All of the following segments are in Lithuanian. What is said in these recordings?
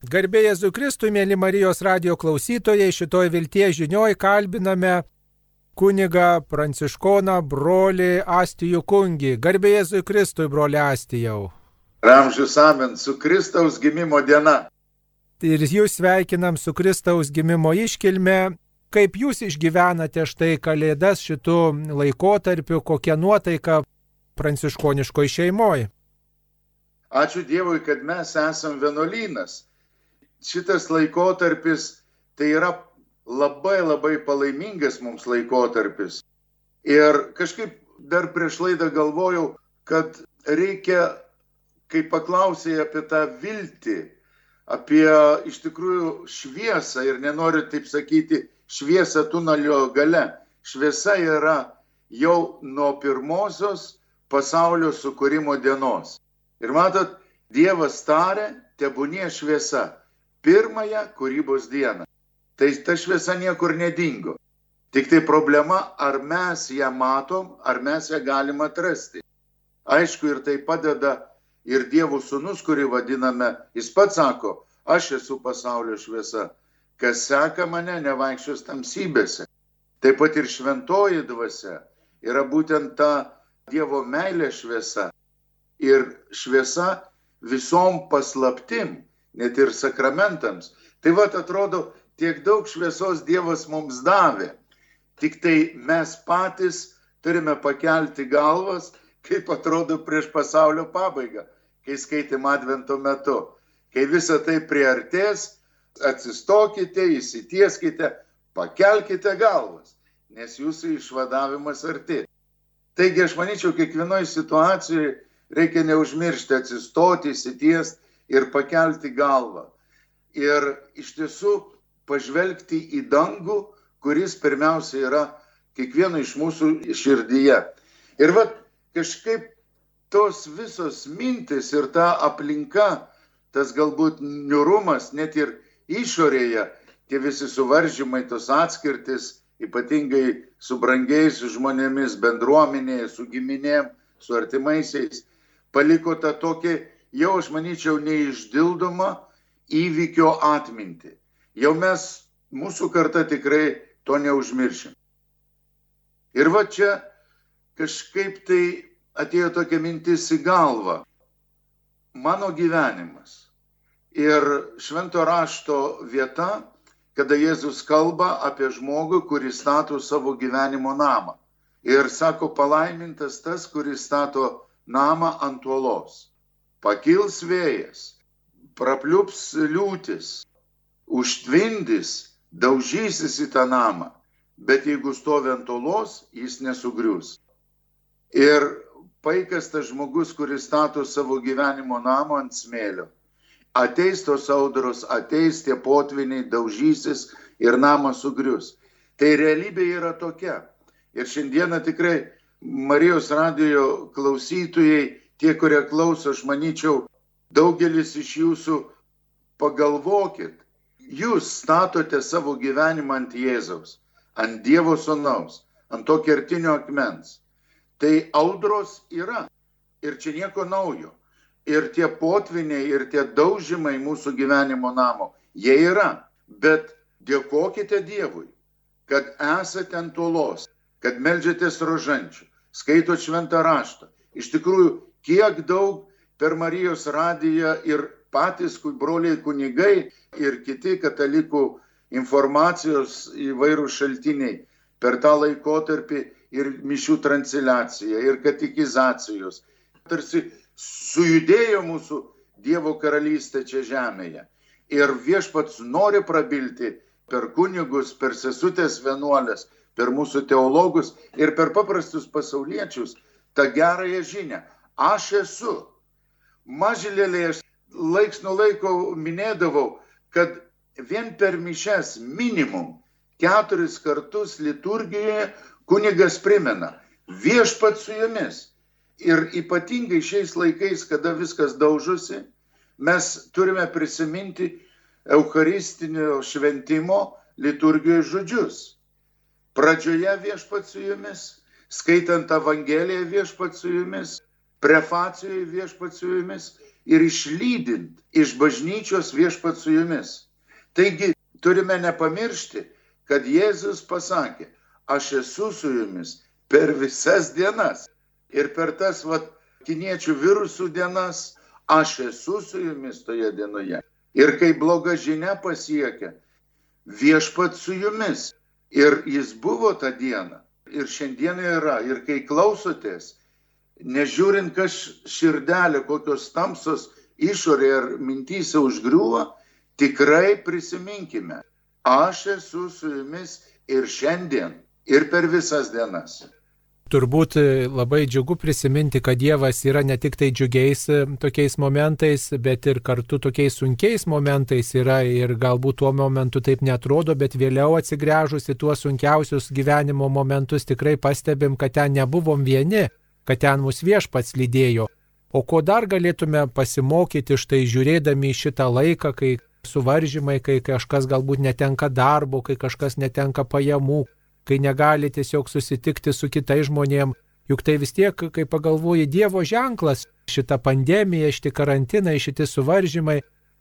Garbė Jėzui Kristui, mėly Marijos radio klausytojai, šitoj vilties žinioj kalbiname kuniga Pranciškoną brolį Astijų kungi. Garbė Jėzui Kristui, brolį Astijau. Ramžius Amen, su Kristaus gimimo diena. Ir jūs sveikinam su Kristaus gimimo iškilme. Kaip jūs išgyvenate štai kalėdas šitų laikotarpių, kokia nuotaika pranciškoniškoji šeimoje? Ačiū Dievui, kad mes esam vienuolynas šitas laikotarpis tai yra labai labai palaimingas mums laikotarpis. Ir kažkaip dar prieš laidą galvojau, kad reikia, kai paklausai apie tą viltį, apie iš tikrųjų šviesą ir nenoriu taip sakyti šviesą tunelio gale. Šviesa yra jau nuo pirmosios pasaulio sukūrimo dienos. Ir matot, Dievas tarė, tebūnie šviesa pirmąją kūrybos dieną. Tai ta šviesa niekur nedingo. Tik tai problema, ar mes ją matom, ar mes ją galim atrasti. Aišku, ir tai padeda ir Dievo sūnus, kurį vadiname, jis pats sako, aš esu pasaulio šviesa. Kas seka mane, nevaikščios tamsybėse. Taip pat ir šventoji dvasia yra būtent ta Dievo meilė šviesa. Ir šviesa visom paslaptim, net ir sakramentams. Tai vad atrodo, tiek daug šviesos Dievas mums davė. Tik tai mes patys turime pakelti galvas, kaip atrodo prieš pasaulio pabaigą, kai skaitėm advento metu. Kai visa tai priartės, atsistokite, įsitieskite, pakelkite galvas, nes jūsų išvadavimas arti. Taigi aš manyčiau, kiekvienoje situacijoje reikia neužmiršti atsistoti, įsitiesti ir pakelti galvą. Ir iš tiesų pažvelgti į dangų, kuris pirmiausia yra kiekvieno iš mūsų širdyje. Ir va kažkaip tos visos mintis ir ta aplinka, tas galbūt niurumas, net ir išorėje, tie visi suvaržymai, tos atskirtis, ypatingai su brangiais žmonėmis, bendruomenėje, su giminėm, su artimaisiais, paliko tą tokį jau aš manyčiau neišdildoma įvykio atminti. Jau mes, mūsų karta tikrai to neužmiršim. Ir va čia kažkaip tai atėjo tokia mintis į galvą. Mano gyvenimas ir švento rašto vieta, kada Jėzus kalba apie žmogų, kuris stato savo gyvenimo namą. Ir sako, palaimintas tas, kuris stato namą ant uolos pakils vėjas, prapliups liūtis, užtvindys, daužysis į tą namą, bet jeigu stovi ant olos, jis nesugrius. Ir paikas tas žmogus, kuris stato savo gyvenimo namą ant smėlio. Ateis tos audros, ateis tie potviniai, daužysis ir namas sugrius. Tai realybė yra tokia. Ir šiandieną tikrai Marijos radijo klausytojai tie, kurie klauso, aš manyčiau, daugelis iš jūsų pagalvokit, jūs statote savo gyvenimą ant Jėzaus, ant Dievo Sūnaus, ant to kertinio akmens. Tai audros yra ir čia nieko naujo. Ir tie potviniai, ir tie daužymai mūsų gyvenimo namo, jie yra. Bet dėkokite Dievui, kad esate ant uolos, kad melžiatės rožančių, skaitot šventą raštą. Iš tikrųjų, kiek daug per Marijos radiją ir patys broliai kunigai ir kiti katalikų informacijos įvairių šaltiniai per tą laikotarpį ir mišių transliacija, ir katekizacijos. Tarsi sujudėjo mūsų Dievo karalystė čia žemėje. Ir viešpats nori prabilti per kunigus, per sesutės vienuolės, per mūsų teologus ir per paprastus pasauliečius tą gerąją žinę aš esu. Mažylėlė aš laiks nuo laiko minėdavau, kad vien per mišes minimum keturis kartus liturgijoje kunigas primena viešpat su jumis. Ir ypatingai šiais laikais, kada viskas daužosi, mes turime prisiminti Eucharistinio šventimo liturgijos žodžius. Pradžioje viešpat su jumis, skaitant Evangeliją viešpat su jumis, prefacijoje viešpat su jumis ir išlydint iš bažnyčios viešpat su jumis. Taigi turime nepamiršti, kad Jėzus pasakė, aš esu su jumis per visas dienas. Ir per tas vat, kiniečių virusų dienas aš esu su jumis toje dienoje. Ir kai bloga žinia pasiekia, viešpat su jumis. Ir jis buvo tą dieną. Ir šiandieną yra. Ir kai klausotės, nežiūrint, kas širdelė, kokios tamsos išorė ar mintysė užgriuva, tikrai prisiminkime, aš esu su jumis ir šiandien, ir per visas dienas. Turbūt e, labai džiugu prisiminti, kad Dievas yra ne tik tai džiugiais e, tokiais momentais, bet ir kartu tokiais sunkiais momentais yra ir galbūt tuo momentu taip netrodo, bet vėliau atsigręžus į tuos sunkiausius gyvenimo momentus tikrai pastebim, kad ten nebuvom vieni, kad ten mus viešpats lydėjo. O ko dar galėtume pasimokyti štai žiūrėdami šitą laiką, kai suvaržymai, kai kažkas galbūt netenka darbo, kai kažkas netenka pajamų, kai negali tiesiog susitikti su kitais žmonėmis. Juk tai vis tiek, kai pagalvoji, Dievo ženklas, šita pandemija, šitie karantinai, šitie suvaržymai.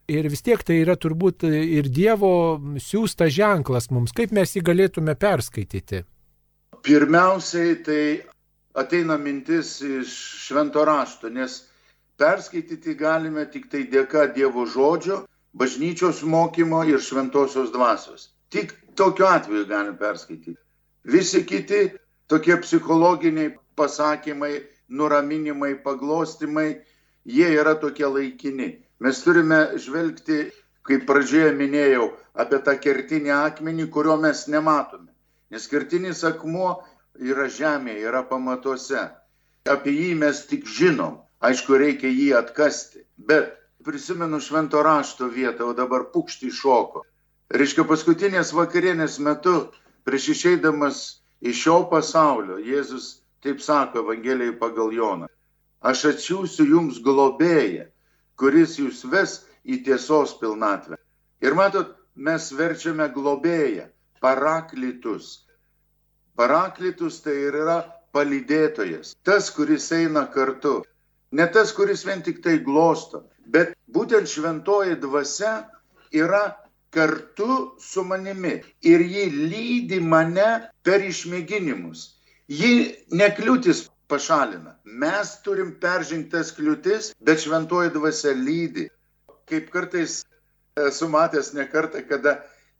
Ir vis tiek tai yra turbūt ir Dievo siūstas ženklas mums. Kaip mes jį galėtume perskaityti? Pirmiausiai tai ateina mintis iš švento rašto, nes perskaityti galime tik tai dėka Dievo žodžio, bažnyčios mokymo ir šventosios dvasios. Tik tokiu atveju galime perskaityti. Visi kiti tokie psichologiniai pasakymai, nuraminimai, paglostimai, jie yra tokie laikini. Mes turime žvelgti, kaip pradžioje minėjau, apie tą kertinį akmenį, kurio mes nematome. Nes kertinis akmuo yra žemėje, yra pamatuose. Apie jį mes tik žinom. Aišku, reikia jį atkasti. Bet prisimenu švento rašto vietą, o dabar pukšti šoko. Reiškia, paskutinės vakarienės metu Prieš išeidamas iš šio pasaulio, Jėzus taip sako Evangelijai pagal Joną. Aš atsiųsiu jums globėją, kuris jūs ves į tiesos pilnatvę. Ir matot, mes verčiame globėją, paraklitus. Paraklitus tai ir yra palydėtojas, tas, kuris eina kartu. Ne tas, kuris vien tik tai glosto, bet būtent šventoji dvasia yra kartu su manimi ir ji lydi mane per išmėginimus. Ji nekliūtis pašalina. Mes turim peržengtas kliūtis, bet šventoji dvasia lydi. Kaip kartais esu matęs ne kartą, kada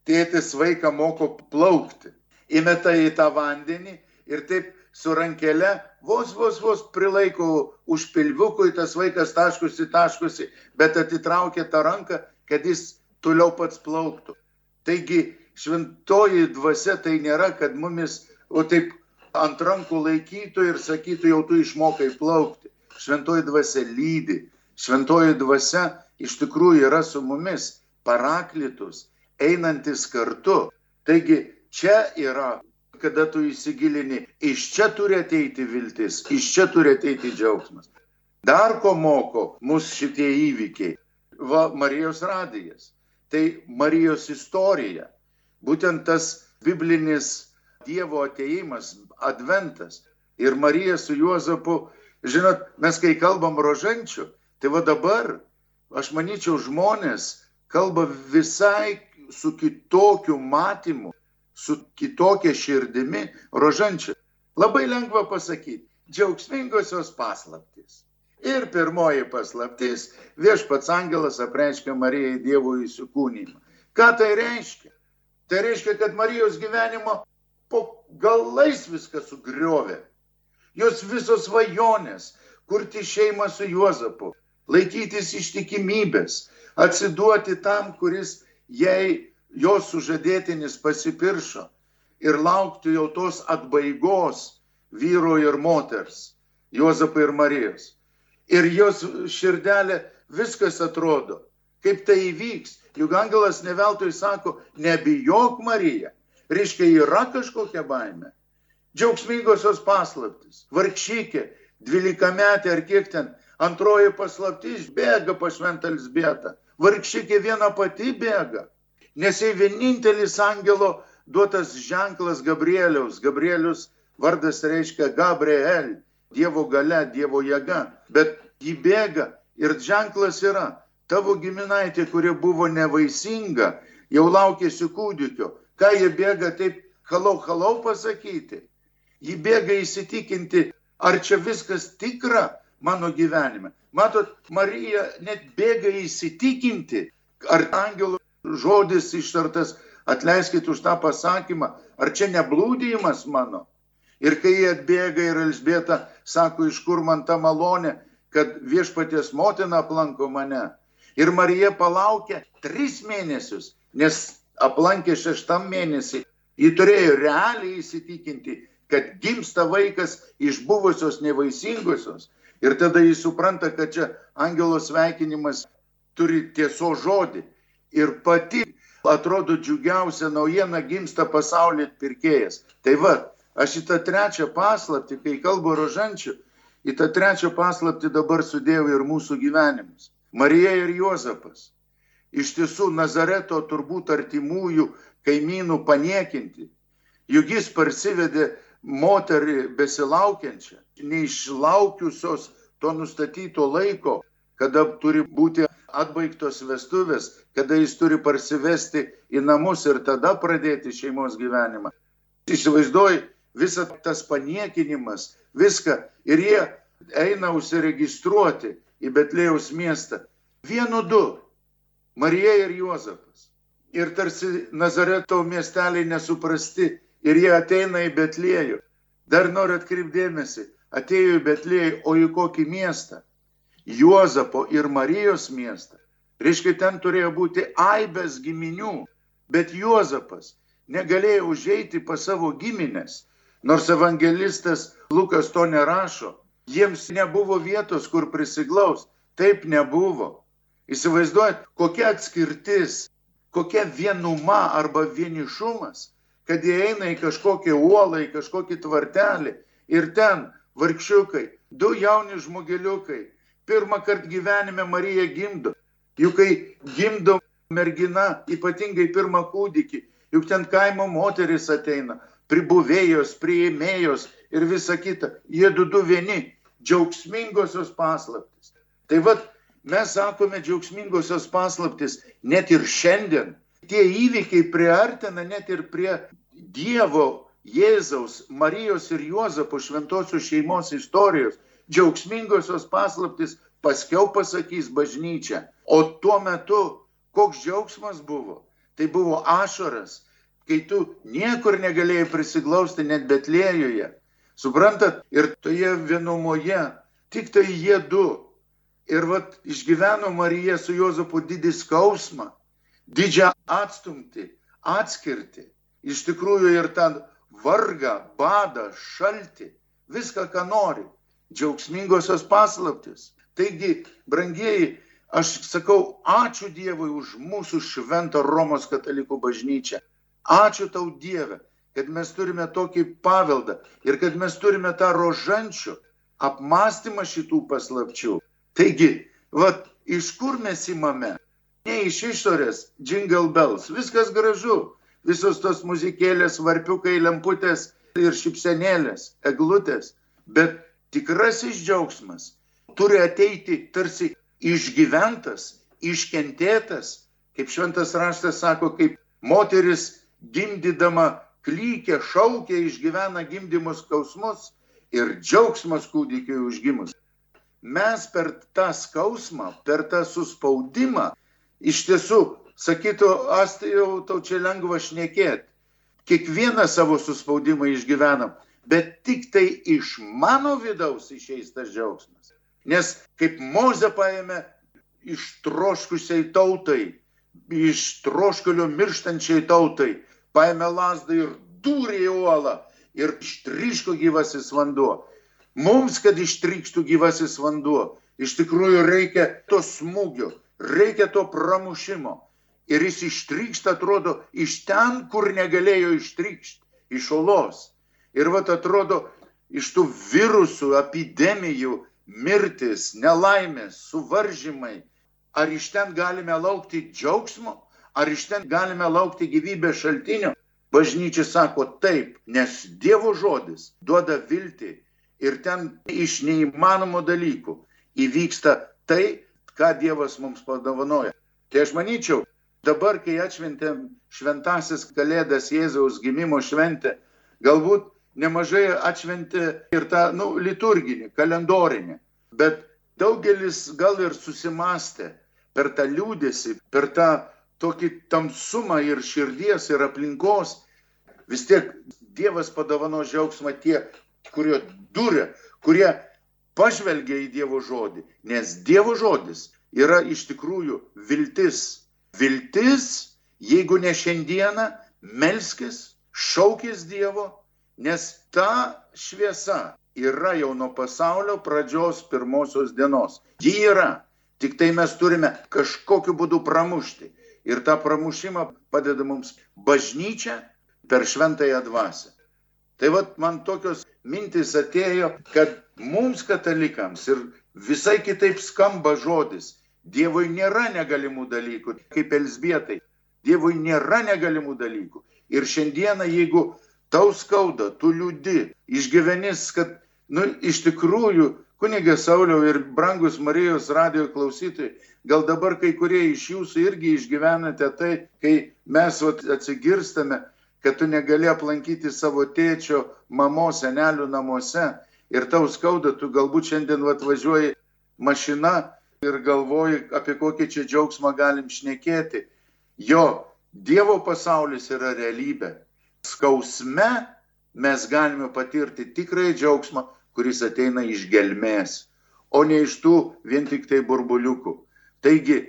tėtis vaiką moko plaukti. Įmeta į tą vandenį ir taip su rankelė vos, vos, vos prilaiko už pilviukų, tas vaikas taškusi, taškusi, bet atitraukia tą ranką, kad jis toliau pats plauktų. Taigi šventoji dvasia tai nėra, kad mumis, o taip ant rankų laikytų ir sakytų, jau tu išmokai plaukti. Šventoji dvasia lydi. Šventoji dvasia iš tikrųjų yra su mumis, paraklitus, einantis kartu. Taigi čia yra, kada tu įsigilini, iš čia turi ateiti viltis, iš čia turi ateiti džiaugsmas. Dar ko moko mus šitie įvykiai? Va, Marijos radijas tai Marijos istorija. Būtent tas biblinis Dievo ateimas, adventas ir Marija su Juozapu. Žinot, mes kai kalbam rožančių, tai va dabar, aš manyčiau, žmonės kalba visai su kitokiu matymu, su kitokia širdimi rožančių. Labai lengva pasakyti, džiaugsmingosios paslaptys. Ir pirmoji paslaptis - viešpats angelas apreiškia Marijai Dievo įsikūnymą. Ką tai reiškia? Tai reiškia, kad Marijos gyvenimo po galais viską sugriovė. Jos visos svajonės - kurti šeimą su Juozapu, laikytis ištikimybės, atsiduoti tam, kuris jai jos sužadėtinis pasipiršo ir laukti jau tos atbaigos vyro ir moters, Juozapo ir Marijos ir jos širdelė viskas atrodo. Kaip tai įvyks? Juk angelas neveltui sako, nebijok Marija. Reiškia, yra kažkokia baime. Džiaugsmingosios paslaptis. Varkšykė, dvylikametė ar kiek ten. Antroji paslaptis bėga pašventalis bėta. Varkšykė viena pati bėga. Nes jai vienintelis angelo duotas ženklas Gabrieliaus. Gabrielius vardas reiškia Gabriel Dievo gale, Dievo jėga, bet ji bėga Ir ženklas yra, tavo giminaitė, kuri buvo nevaisinga, jau laukėsi kūdikio. Ką jie bėga taip halau halau pasakyti? Ji bėga įsitikinti, ar čia viskas tikra mano gyvenime. Matot, Marija net bėga įsitikinti, ar angelų žodis ištartas, atleiskit už tą pasakymą, ar čia neblūdėjimas mano. Ir kai jie atbėga ir Elsbieta sako, iš kur man ta malonė, kad viešpaties motina aplanko mane. Ir Marija palaukia tris mėnesius, nes aplankė šeštam mėnesį. Ji turėjo realiai įsitikinti, kad gimsta vaikas iš buvusios nevaisingusios. Ir tada jis supranta, kad čia angelo sveikinimas turi tieso žodį. Ir pati atrodo džiugiausia naujiena gimsta pasaulio pirkėjas. Tai va, aš į tą trečią paslapti, kai kalbu rožančių, į tą trečią paslapti dabar sudėjau ir mūsų gyvenimus. Marija ir Juozapas. Iš tiesų, Nazareto turbūt artimųjų kaimynų paniekinti. Juk jis parsivedė moterį besilaukiančią, neišlaukiusios to nustatyto laiko, kada turi būti atbaigtos vestuvės, kada jis turi parsivesti į namus ir tada pradėti šeimos gyvenimą. Įsivaizduoji, visas tas paniekinimas, viską. Ir jie eina užsiregistruoti į Betlėjaus miestą. Vienu du - Marija ir Juozapas. Ir tarsi Nazareto miesteliai nesuprasti ir jie ateina į Betlėjų. Dar noriu atkreipdėmėsi, atėjo į Betlėjų, o į kokį miestą? Juozapo ir Marijos miestą. Reiškia, ten turėjo būti aibės giminių, bet Juozapas negalėjo užeiti pas savo giminės. Nors evangelistas Lukas to nerašo, jiems nebuvo vietos, kur prisiglaus. Taip nebuvo. Įsivaizduojat, kokia atskirtis, kokia vienuma arba vienišumas, kad jie eina į kažkokią uolą, į kažkokį tvartelį ir ten vargšiukai, du jauni žmogeliukai, pirmą kartą gyvenime Marija gimdo. Juk kai gimdo mergina, ypatingai pirmą kūdikį, juk ten kaimo moteris ateina, pribuvėjos, prieimėjos ir visa kita. Jie du du vieni, džiaugsmingosios paslaptis. Tai vad, mes sakome džiaugsmingosios paslaptis net ir šiandien. Tie įvykiai priartina net ir prie Dievo, Jėzaus, Marijos ir Juozapo šventosios šeimos istorijos. Džiaugsmingosios paslaptis paskiau pasakys bažnyčia. O tuo metu koks džiaugsmas buvo? Tai buvo ašaras, kai tu niekur negalėjai prisiglausti net Betlėjoje. Suprantat, ir toje vienumoje tik tai jie du. Ir vat išgyveno Marija su Jozapu didį skausmą, didžią atstumti, atskirti. Iš tikrųjų ir tą vargą, badą, šaltį, viską, ką nori. Džiaugsmingosios paslaptis. Taigi, brangieji, aš sakau, ačiū Dievui už mūsų šventą Romos katalikų bažnyčią. Ačiū tau Dieve, kad mes turime tokį paveldą ir kad mes turime tą rožančių apmąstymą šitų paslapčių. Taigi, vat, iš kur mes įmame? Ne iš išorės, jingle bells, viskas gražu, visos tos muzikėlės, varpiukai, lemputės ir šipsenėlės, eglutės, bet tikrasis džiaugsmas turi ateiti tarsi išgyventas, iškentėtas, kaip šventas raštas sako, kaip moteris gimdydama klykia, šaukia, išgyvena gimdymus skausmus ir džiaugsmas kūdikiai užgimus. Mes per tą skausmą, per tą suspaudimą, iš tiesų, sakytų, Astai jau tau čia lengva šnekėti, kiekvieną savo suspaudimą išgyvenam, bet tik tai iš mano vidaus išeis tas džiaugsmas. Nes kaip Moze paėmė ištroškusiai tautai, iš troškulio mirštančiai tautai, paėmė lasdą ir dūrė į uolą ir ištryško gyvasis vanduo. Mums, kad ištrykštų gyvasis vanduo, iš tikrųjų reikia to smūgio, reikia to pramušimo. Ir jis ištrykšta, atrodo, iš ten, kur negalėjo ištrykšti, iš olos. Ir vat atrodo, iš tų virusų, epidemijų, mirtis, nelaimės, suvaržymai, ar iš ten galime laukti džiaugsmo? Ar iš ten galime laukti gyvybės šaltinio? Bažnyčia sako taip, nes Dievo žodis duoda viltį ir ten iš neįmanomų dalykų įvyksta tai, ką Dievas mums padovanoja. Tai aš manyčiau, dabar, kai atšventėm šventasis Kalėdas Jėzaus gimimo šventę, galbūt nemažai atšventė ir tą nu, liturginį, kalendorinį, bet daugelis gal ir susimastė per tą liūdėsi, per tą tokį tamsumą ir širdies ir aplinkos. Vis tiek Dievas padovano džiaugsmą tie, kurie duria, kurie pažvelgia į Dievo žodį, nes Dievo žodis yra iš tikrųjų viltis. Viltis, jeigu ne šiandieną, melskis, šaukis Dievo, nes ta šviesa yra jau nuo pasaulio pradžios pirmosios dienos. Ji yra, tik tai mes turime kažkokiu būdu pramušti. Ir tą pramušimą padeda mums bažnyčia per šventąją dvasę. Tai vad man tokios mintis atėjo, kad mums katalikams ir visai kitaip skamba žodis. Dievui nėra negalimų dalykų, kaip Elsbietai. Dievui nėra negalimų dalykų. Ir šiandieną, jeigu tau skauda, tu liūdi, išgyvenis, kad, nu, iš tikrųjų, kunigė Sauliau ir brangus Marijos radio klausytojai, gal dabar kai kurie iš jūsų irgi išgyvenate tai, kai mes vat, atsigirstame, kad tu negali aplankyti savo tėčio, mamos, senelių namuose ir tau skauda, tu galbūt šiandien atvažiuoji mašina ir galvoji, apie kokį čia džiaugsmą galim šnekėti. Jo, Dievo pasaulis yra realybė. Skausme mes galime patirti tikrai džiaugsmą, kuris ateina iš gelmės, o ne iš tų vien tik tai burbuliukų. Taigi,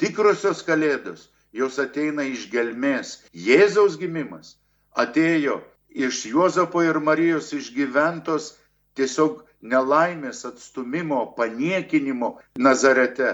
tikrosios kalėdos, jos ateina iš gelmės. Jėzaus gimimas atėjo iš Juozapo ir Marijos išgyventos tiesiog nelaimės atstumimo, paniekinimo Nazarete.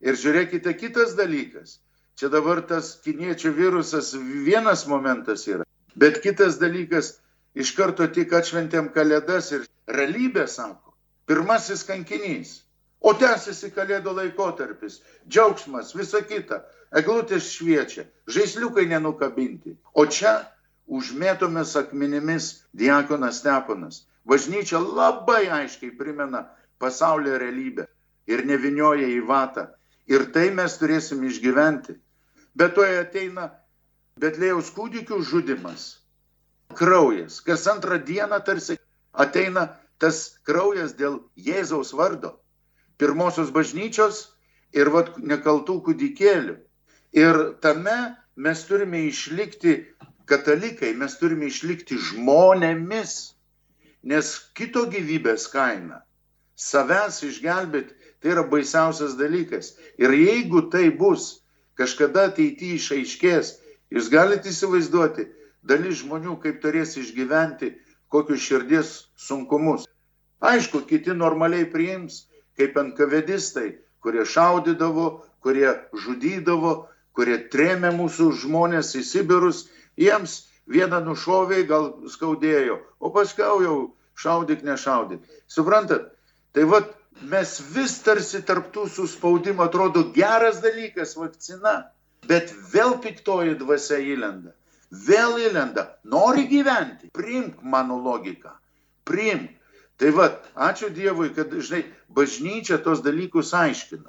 Ir žiūrėkite, kitas dalykas. Čia dabar tas kiniečių virusas vienas momentas yra. Bet kitas dalykas, iš karto tik atšventėm kalėdas ir realybė sako, pirmasis kankinys. O tęsiasi kalėdų laikotarpis, džiaugsmas, visa kita, eglutės šviečia, žaisliukai nenukabinti. O čia užmėtomis akmenimis diakonas Steponas. Bažnyčia labai aiškiai primena pasaulio realybę ir nevinioja į vatą. Ir tai mes turėsim išgyventi. Bet to ateina Betlėjaus kūdikių žudimas. Kraujas. Kas antrą dieną tarsi ateina tas kraujas dėl Jėzaus vardo, pirmosios bažnyčios ir vat, nekaltų kūdikėlių. Ir tame mes turime išlikti katalikai, mes turime išlikti žmonėmis, nes kito gyvybės kaina, savęs išgelbėti, tai yra baisiausias dalykas. Ir jeigu tai bus, kažkada ateityje išaiškės, jūs galite įsivaizduoti, dalis žmonių kaip turės išgyventi kokius širdies sunkumus. Aišku, kiti normaliai priims, kaip enkavėdistai, kurie šaudydavo, kurie žudydavo, kurie trėmė mūsų žmonės į Sibirus, jiems vieną nušovė, gal skaudėjo, o paskui jau šaudyk, nešaudyk. Suprantat? Tai vad mes vis tarsi tarptų suspaudimų atrodo geras dalykas vakcina, bet vėl piktoji dvasia įlenda vėl įlenda, nori gyventi, priimk mano logiką, priimk. Tai vad, ačiū Dievui, kad, žinai, bažnyčia tos dalykus aiškina.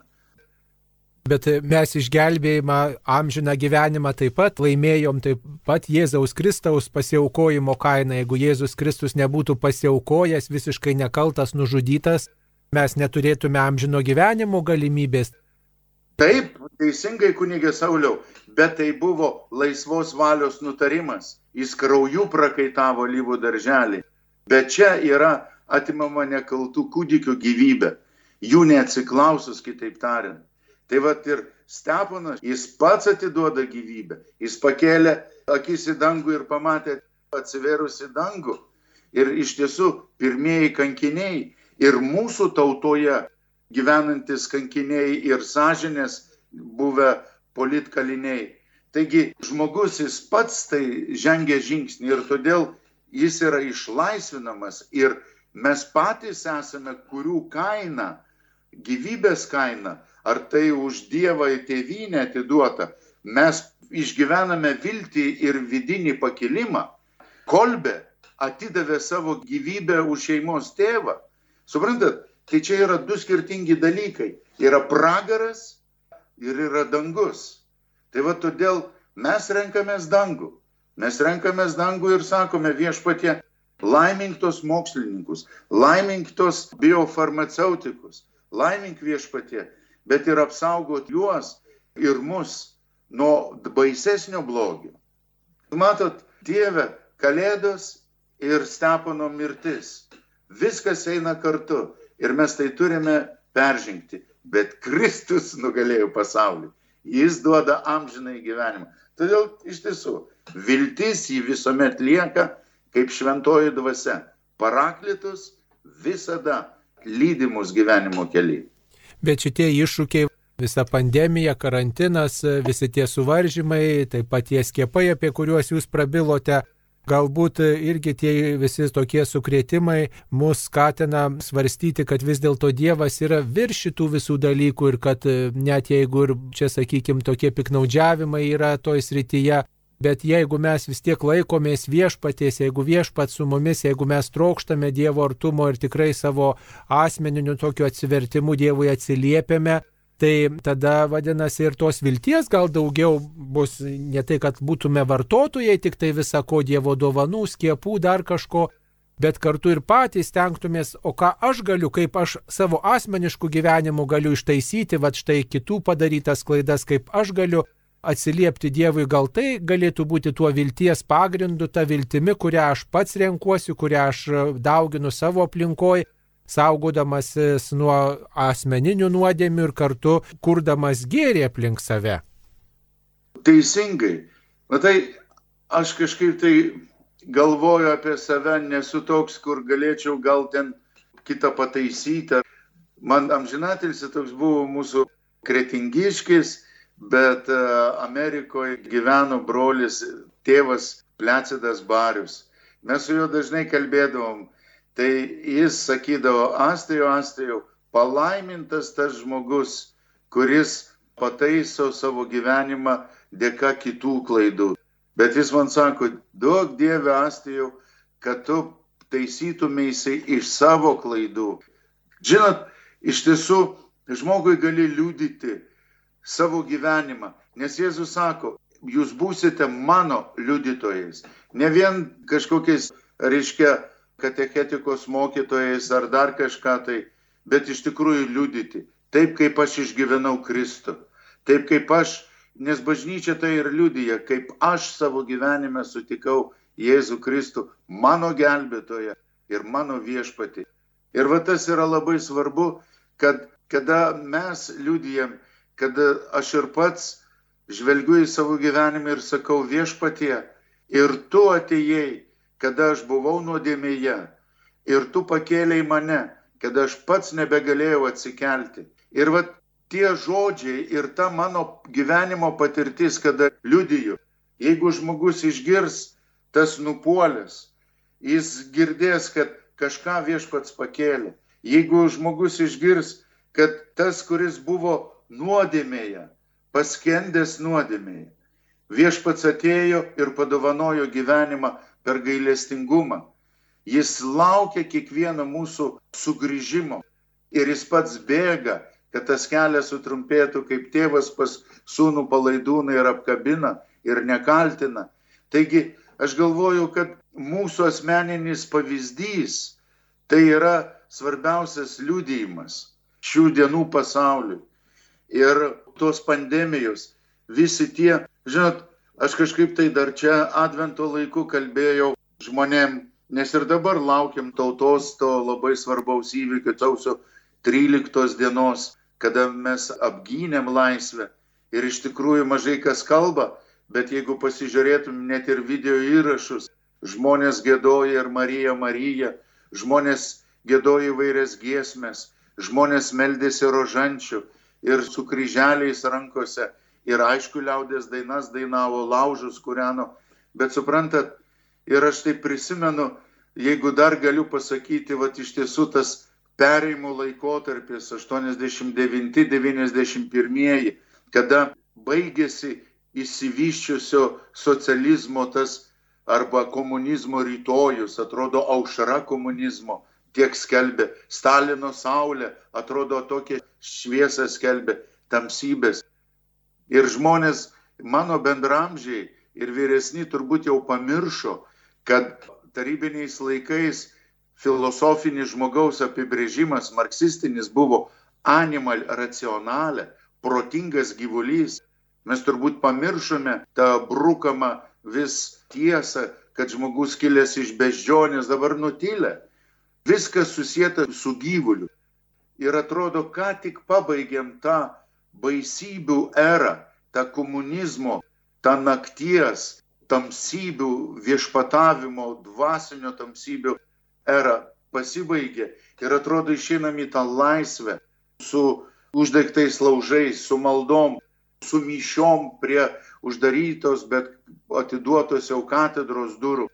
Bet mes išgelbėjimą, amžiną gyvenimą taip pat laimėjom taip pat Jėzaus Kristaus pasiaukojimo kainą. Jeigu Jėzus Kristus nebūtų pasiaukojęs, visiškai nekaltas, nužudytas, mes neturėtume amžino gyvenimo galimybės. Taip, teisingai kunigė Sauliau, bet tai buvo laisvos valios nutarimas. Jis krauju prakaitavo lyvų darželį. Bet čia yra atimama nekaltų kūdikių gyvybė, jų neatsiklausus, kitaip tariant. Tai vad ir Steponas, jis pats atiduoda gyvybę. Jis pakėlė akis į dangų ir pamatė atsiverusi dangų. Ir iš tiesų pirmieji kankiniai ir mūsų tautoje gyvenantis kankiniai ir sąžinės buvę politkaliniai. Taigi žmogus jis pats tai žengia žingsnį ir todėl jis yra išlaisvinamas ir mes patys esame, kurių kaina, gyvybės kaina, ar tai už Dievą į tėvynę atiduota, mes išgyvename viltį ir vidinį pakilimą. Kolbė atidavė savo gyvybę už šeimos tėvą. Suprantat, Tai čia yra du skirtingi dalykai. Yra pragaras ir yra dangus. Tai va todėl mes renkamės dangų. Mes renkamės dangų ir sakome viešpatie, laimink mokslininkus, laimink tos biofarmaceutikus, laimink viešpatie, bet ir apsaugot juos ir mus nuo baisesnio blogio. Matot, Dieve, Kalėdos ir Stepono mirtis. Viskas eina kartu ir mes tai turime peržengti. Bet Kristus nugalėjo pasaulį. Jis duoda amžinai gyvenimą. Todėl iš tiesų viltis jį visuomet lieka kaip šventoji dvasia. Paraklitus visada lydimus gyvenimo keliai. Bet šitie iššūkiai visa pandemija, karantinas, visi tie suvaržymai, taip pat tie skiepai, apie kuriuos jūs prabilote, Galbūt irgi tie visi tokie sukrėtimai mus skatina svarstyti, kad vis dėlto Dievas yra virš šitų visų dalykų ir kad net jeigu ir čia, sakykime, tokie piknaudžiavimai yra toj srityje, bet jeigu mes vis tiek laikomės viešpaties, jeigu viešpat su mumis, jeigu mes trokštame Dievo artumo ir tikrai savo asmeniniu tokiu atsivertimu Dievui atsiliepiame, tai tada vadinasi ir tos vilties gal daugiau bus ne tai, kad būtume vartotojai, tik tai visako Dievo dovanų, skiepų, dar kažko, bet kartu ir patys tenktumės, o ką aš galiu, kaip aš savo asmeniškų gyvenimų galiu ištaisyti, va štai kitų padarytas klaidas, kaip aš galiu atsiliepti Dievui, gal tai galėtų būti tuo vilties pagrindu, ta viltimi, kurią aš pats renkuosi, kurią aš dauginu savo aplinkoje saugodamasis nuo asmeninių nuodėmių ir kartu kurdamas gėrį aplink save. Teisingai. Matai, aš kažkaip tai galvoju apie save, nesu toks, kur galėčiau gal ten kitą pataisyti. Man amžinatilsi toks buvo mūsų kretingiškis, bet e, Amerikoje gyveno brolis, tėvas Plecidas Barius. Mes su juo dažnai kalbėdavom, tai jis sakydavo, Astijau, Astijau, palaimintas tas žmogus, kuris pataiso savo gyvenimą dėka kitų klaidų. Bet jis man sako, duok Dieve Astijau, kad tu taisytumėsi iš savo klaidų. Žinot, iš tiesų žmogui gali liūdyti savo gyvenimą, nes Jėzus sako, jūs būsite mano liudytojais. Ne vien kažkokiais, reiškia, katechetikos mokytojais ar dar kažką tai, bet iš tikrųjų liudyti. Taip kaip aš išgyvenau Kristų. Taip kaip aš, nes bažnyčia tai ir liudyja, kaip aš savo gyvenime sutikau Jėzų Kristų, mano gelbėtoje ir mano viešpatį. Ir va tas yra labai svarbu, kad kada mes liudijam, kad aš ir pats žvelgiu į savo gyvenimą ir sakau viešpatie, ir tu atėjai kada aš buvau nuodėmėje ir tu pakėliai mane, kada aš pats nebegalėjau atsikelti. Ir va tie žodžiai ir ta mano gyvenimo patirtis, kada liudiju, jeigu žmogus išgirs tas nupuolės, jis girdės, kad kažką viešpats pakėlė. Jeigu žmogus išgirs, kad tas, kuris buvo nuodėmėje, paskendęs nuodėmėje, viešpats atėjo ir padovanojo gyvenimą per gailestingumą. Jis laukia kiekvieno mūsų sugrįžimo ir jis pats bėga, kad tas kelias sutrumpėtų, kaip tėvas pas sūnų palaidūną ir apkabina ir nekaltina. Taigi aš galvoju, kad mūsų asmeninis pavyzdys tai yra svarbiausias liūdėjimas šių dienų pasauliui. Ir tos pandemijos, visi tie, žinot, Aš kažkaip tai dar čia advento laiku kalbėjau žmonėm, nes ir dabar laukiam tautos to labai svarbaus įvykio sausio 13 dienos, kada mes apgynėm laisvę. Ir iš tikrųjų mažai kas kalba, bet jeigu pasižiūrėtum net ir video įrašus, žmonės gėdoja ir Marija Marija, žmonės gėdoja įvairias giesmės, žmonės meldėsi rožančių ir su kryželiais rankose ir aišku, liaudės dainas dainavo, laužus kūreno, bet suprantat, ir aš tai prisimenu, jeigu dar galiu pasakyti, va iš tiesų tas pereimų laikotarpis 89-91, kada baigėsi įsivyščiusio socializmo tas arba komunizmo rytojus, atrodo aušra komunizmo, tiek skelbė, Stalino saulė atrodo tokia šviesa skelbė, tamsybės. Ir žmonės, mano bendramžiai ir vyresni turbūt jau pamiršo, kad tarybiniais laikais filosofinis žmogaus apibrėžimas marksistinis buvo animal racionalė, protingas gyvulys. Mes turbūt pamiršome tą brukamą vis tiesą, kad žmogus kilęs iš beždžionės dabar nutylė. Viskas susijęta su gyvuliu. Ir atrodo, ką tik pabaigėm tą baisybių erą, tą komunizmo, tą nakties, tamsybių viešpatavimo, dvasinio tamsybių erą pasibaigė ir atrodo išeinam į tą laisvę su uždegtais laužais, su maldom, su myšiom prie uždarytos, bet atiduotos jau katedros durų.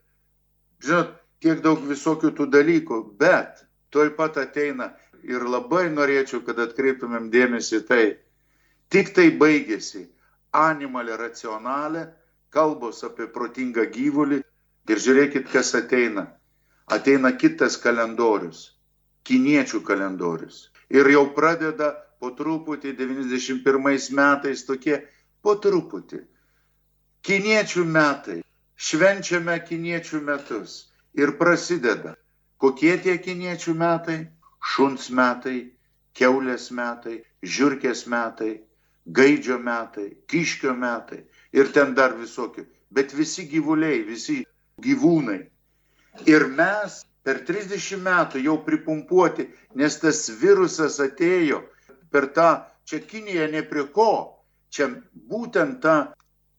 Žinot, tiek daug visokių tų dalykų, bet toj pat ateina ir labai norėčiau, kad atkreiptumėm dėmesį tai. Tik tai baigėsi animalė racionalė, kalbos apie protingą gyvulį ir žiūrėkit, kas ateina. Ateina kitas kalendorius, kiniečių kalendorius. Ir jau pradeda po truputį 91 metais tokie po truputį. Kiniečių metai. Švenčiame kiniečių metus. Ir prasideda. Kokie tie kiniečių metai? Šuns metai, keulės metai, žiūrkės metai, gaidžio metai, kiškio metai ir ten dar visokių. Bet visi gyvuliai, visi gyvūnai. Ir mes per 30 metų jau pripumpuoti, nes tas virusas atėjo per tą, čia Kinija ne prie ko, čia būtent ta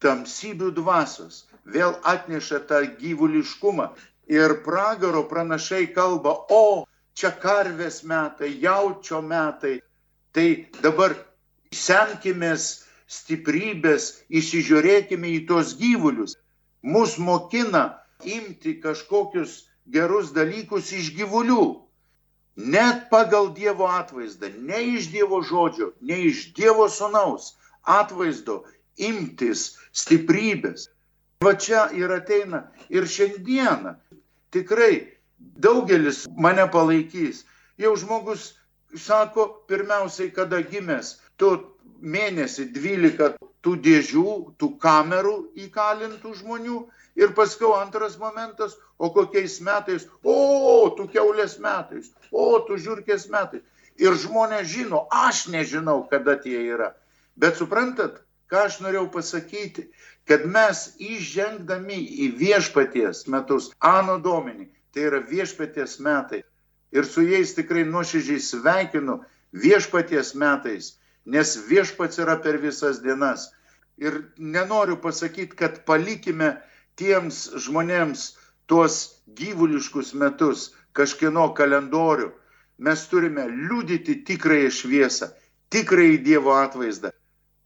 tamsybių dvasios vėl atneša tą gyvuliškumą. Ir pragaro pranašai kalba, o čia karvės metai, jaučio metai. Tai dabar semkimės stiprybės, įsižiūrėkime į tuos gyvulius. Mus mokina imti kažkokius gerus dalykus iš gyvulių. Net pagal Dievo atvaizdą, ne iš Dievo žodžio, ne iš Dievo sunaus atvaizdo imtis stiprybės. Va čia ir ateina ir šiandieną. Tikrai daugelis mane palaikys. Jau žmogus sako, pirmiausiai, kada gimęs, tu mėnesį 12 tų dėžių, tų kamerų įkalintų žmonių ir paskui antras momentas, o kokiais metais, o, tu keulės metais, o, tu žiūrkės metais. Ir žmonės žino, aš nežinau, kada tie yra. Bet suprantat, ką aš norėjau pasakyti, kad mes įžengdami į viešpaties metus, Ano Dominį, tai yra viešpaties metai, ir su jais tikrai nuoširdžiai sveikinu viešpaties metais, nes viešpats yra per visas dienas. Ir nenoriu pasakyti, kad palikime tiems žmonėms tuos gyvuliškus metus, kažkieno kalendorių. Mes turime liudyti tikrąją šviesą, tikrąjį Dievo atvaizdą.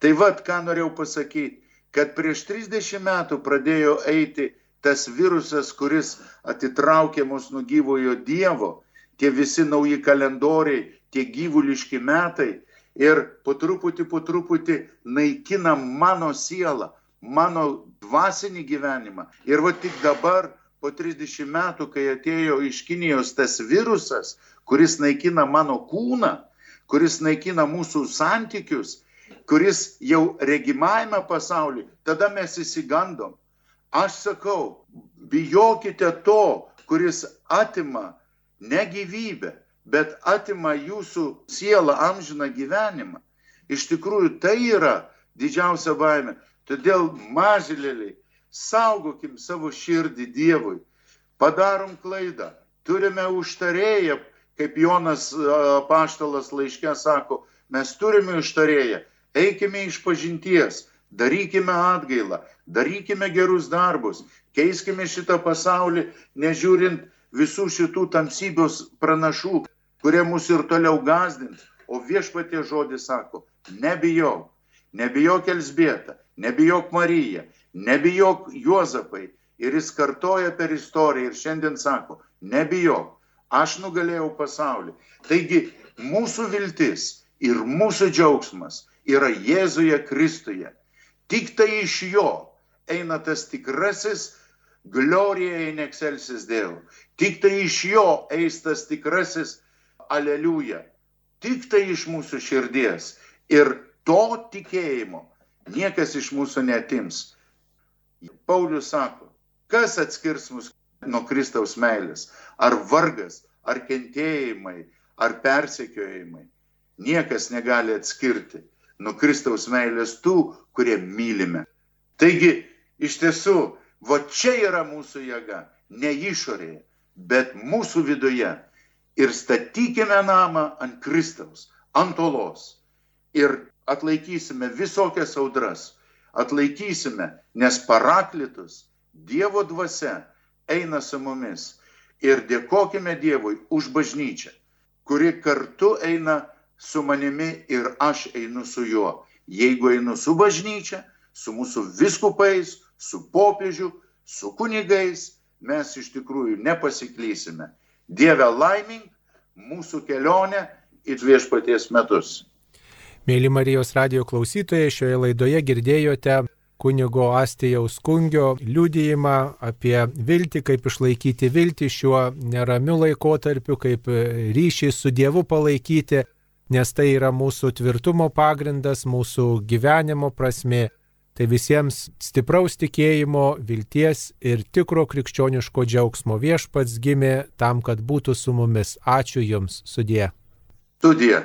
Tai vad, ką norėjau pasakyti, kad prieš 30 metų pradėjo eiti tas virusas, kuris atitraukė mus nuo gyvojo Dievo, tie visi nauji kalendoriai, tie gyvuliški metai ir po truputį, po truputį naikina mano sielą, mano dvasinį gyvenimą. Ir va tik dabar, po 30 metų, kai atėjo iš Kinijos tas virusas, kuris naikina mano kūną, kuris naikina mūsų santykius, kuris jau regimajame pasaulyje, tada mes įsigandom. Aš sakau, bijokite to, kuris atima ne gyvybę, bet atima jūsų sielą amžiną gyvenimą. Iš tikrųjų, tai yra didžiausia baime. Todėl mažylėliai, saugokim savo širdį Dievui. Padarom klaidą. Turime užtarėję, kaip Jonas paštalas laiške sako, mes turime užtarėję. Eikime iš pažinties, darykime atgailą, darykime gerus darbus, keiskime šitą pasaulį, nežiūrint visų šitų tamsybės pranašų, kurie mus ir toliau gazdins. O viešpatie žodis sako, nebijok, nebijok Elsbieta, nebijok Marija, nebijok Juozapai. Ir jis kartoja per istoriją ir šiandien sako, nebijok, aš nugalėjau pasaulį. Taigi mūsų viltis ir mūsų džiaugsmas yra Jėzuje Kristuje. Tik tai iš jo eina tas tikrasis Glorija in excelsis Dievo. Tik tai iš jo eis tas tikrasis aleliuja. Tik tai iš mūsų širdies. Ir to tikėjimo niekas iš mūsų netims. Paulius sako, kas atskirs mus nuo Kristaus meilės? Ar vargas, ar kentėjimai, ar persekiojimai? Niekas negali atskirti nuo Kristaus meilės tų, kurie mylime. Taigi, iš tiesų, va čia yra mūsų jėga, ne išorėje, bet mūsų viduje. Ir statykime namą ant Kristaus, ant olos. Ir atlaikysime visokias audras, atlaikysime, nes paraklitus Dievo dvasia eina su mumis. Ir dėkojime Dievui už bažnyčią, kuri kartu eina su manimi ir aš einu su juo. Jeigu einu su bažnyčia, su mūsų viskupais, su popiežiu, su kunigais, mes iš tikrųjų nepasiklysime. Dieve laimink mūsų kelionę į viešpaties metus. Mėly Marijos radio klausytojai, šioje laidoje girdėjote kunigo Astijaus kungio liudijimą apie viltį, kaip išlaikyti viltį šiuo neramiu laikotarpiu, kaip ryšį su Dievu palaikyti nes tai yra mūsų tvirtumo pagrindas, mūsų gyvenimo prasme. Tai visiems stipraus tikėjimo, vilties ir tikro krikščioniško džiaugsmo viešpats gimė tam, kad būtų su mumis. Ačiū Jums, sudie. Sudie.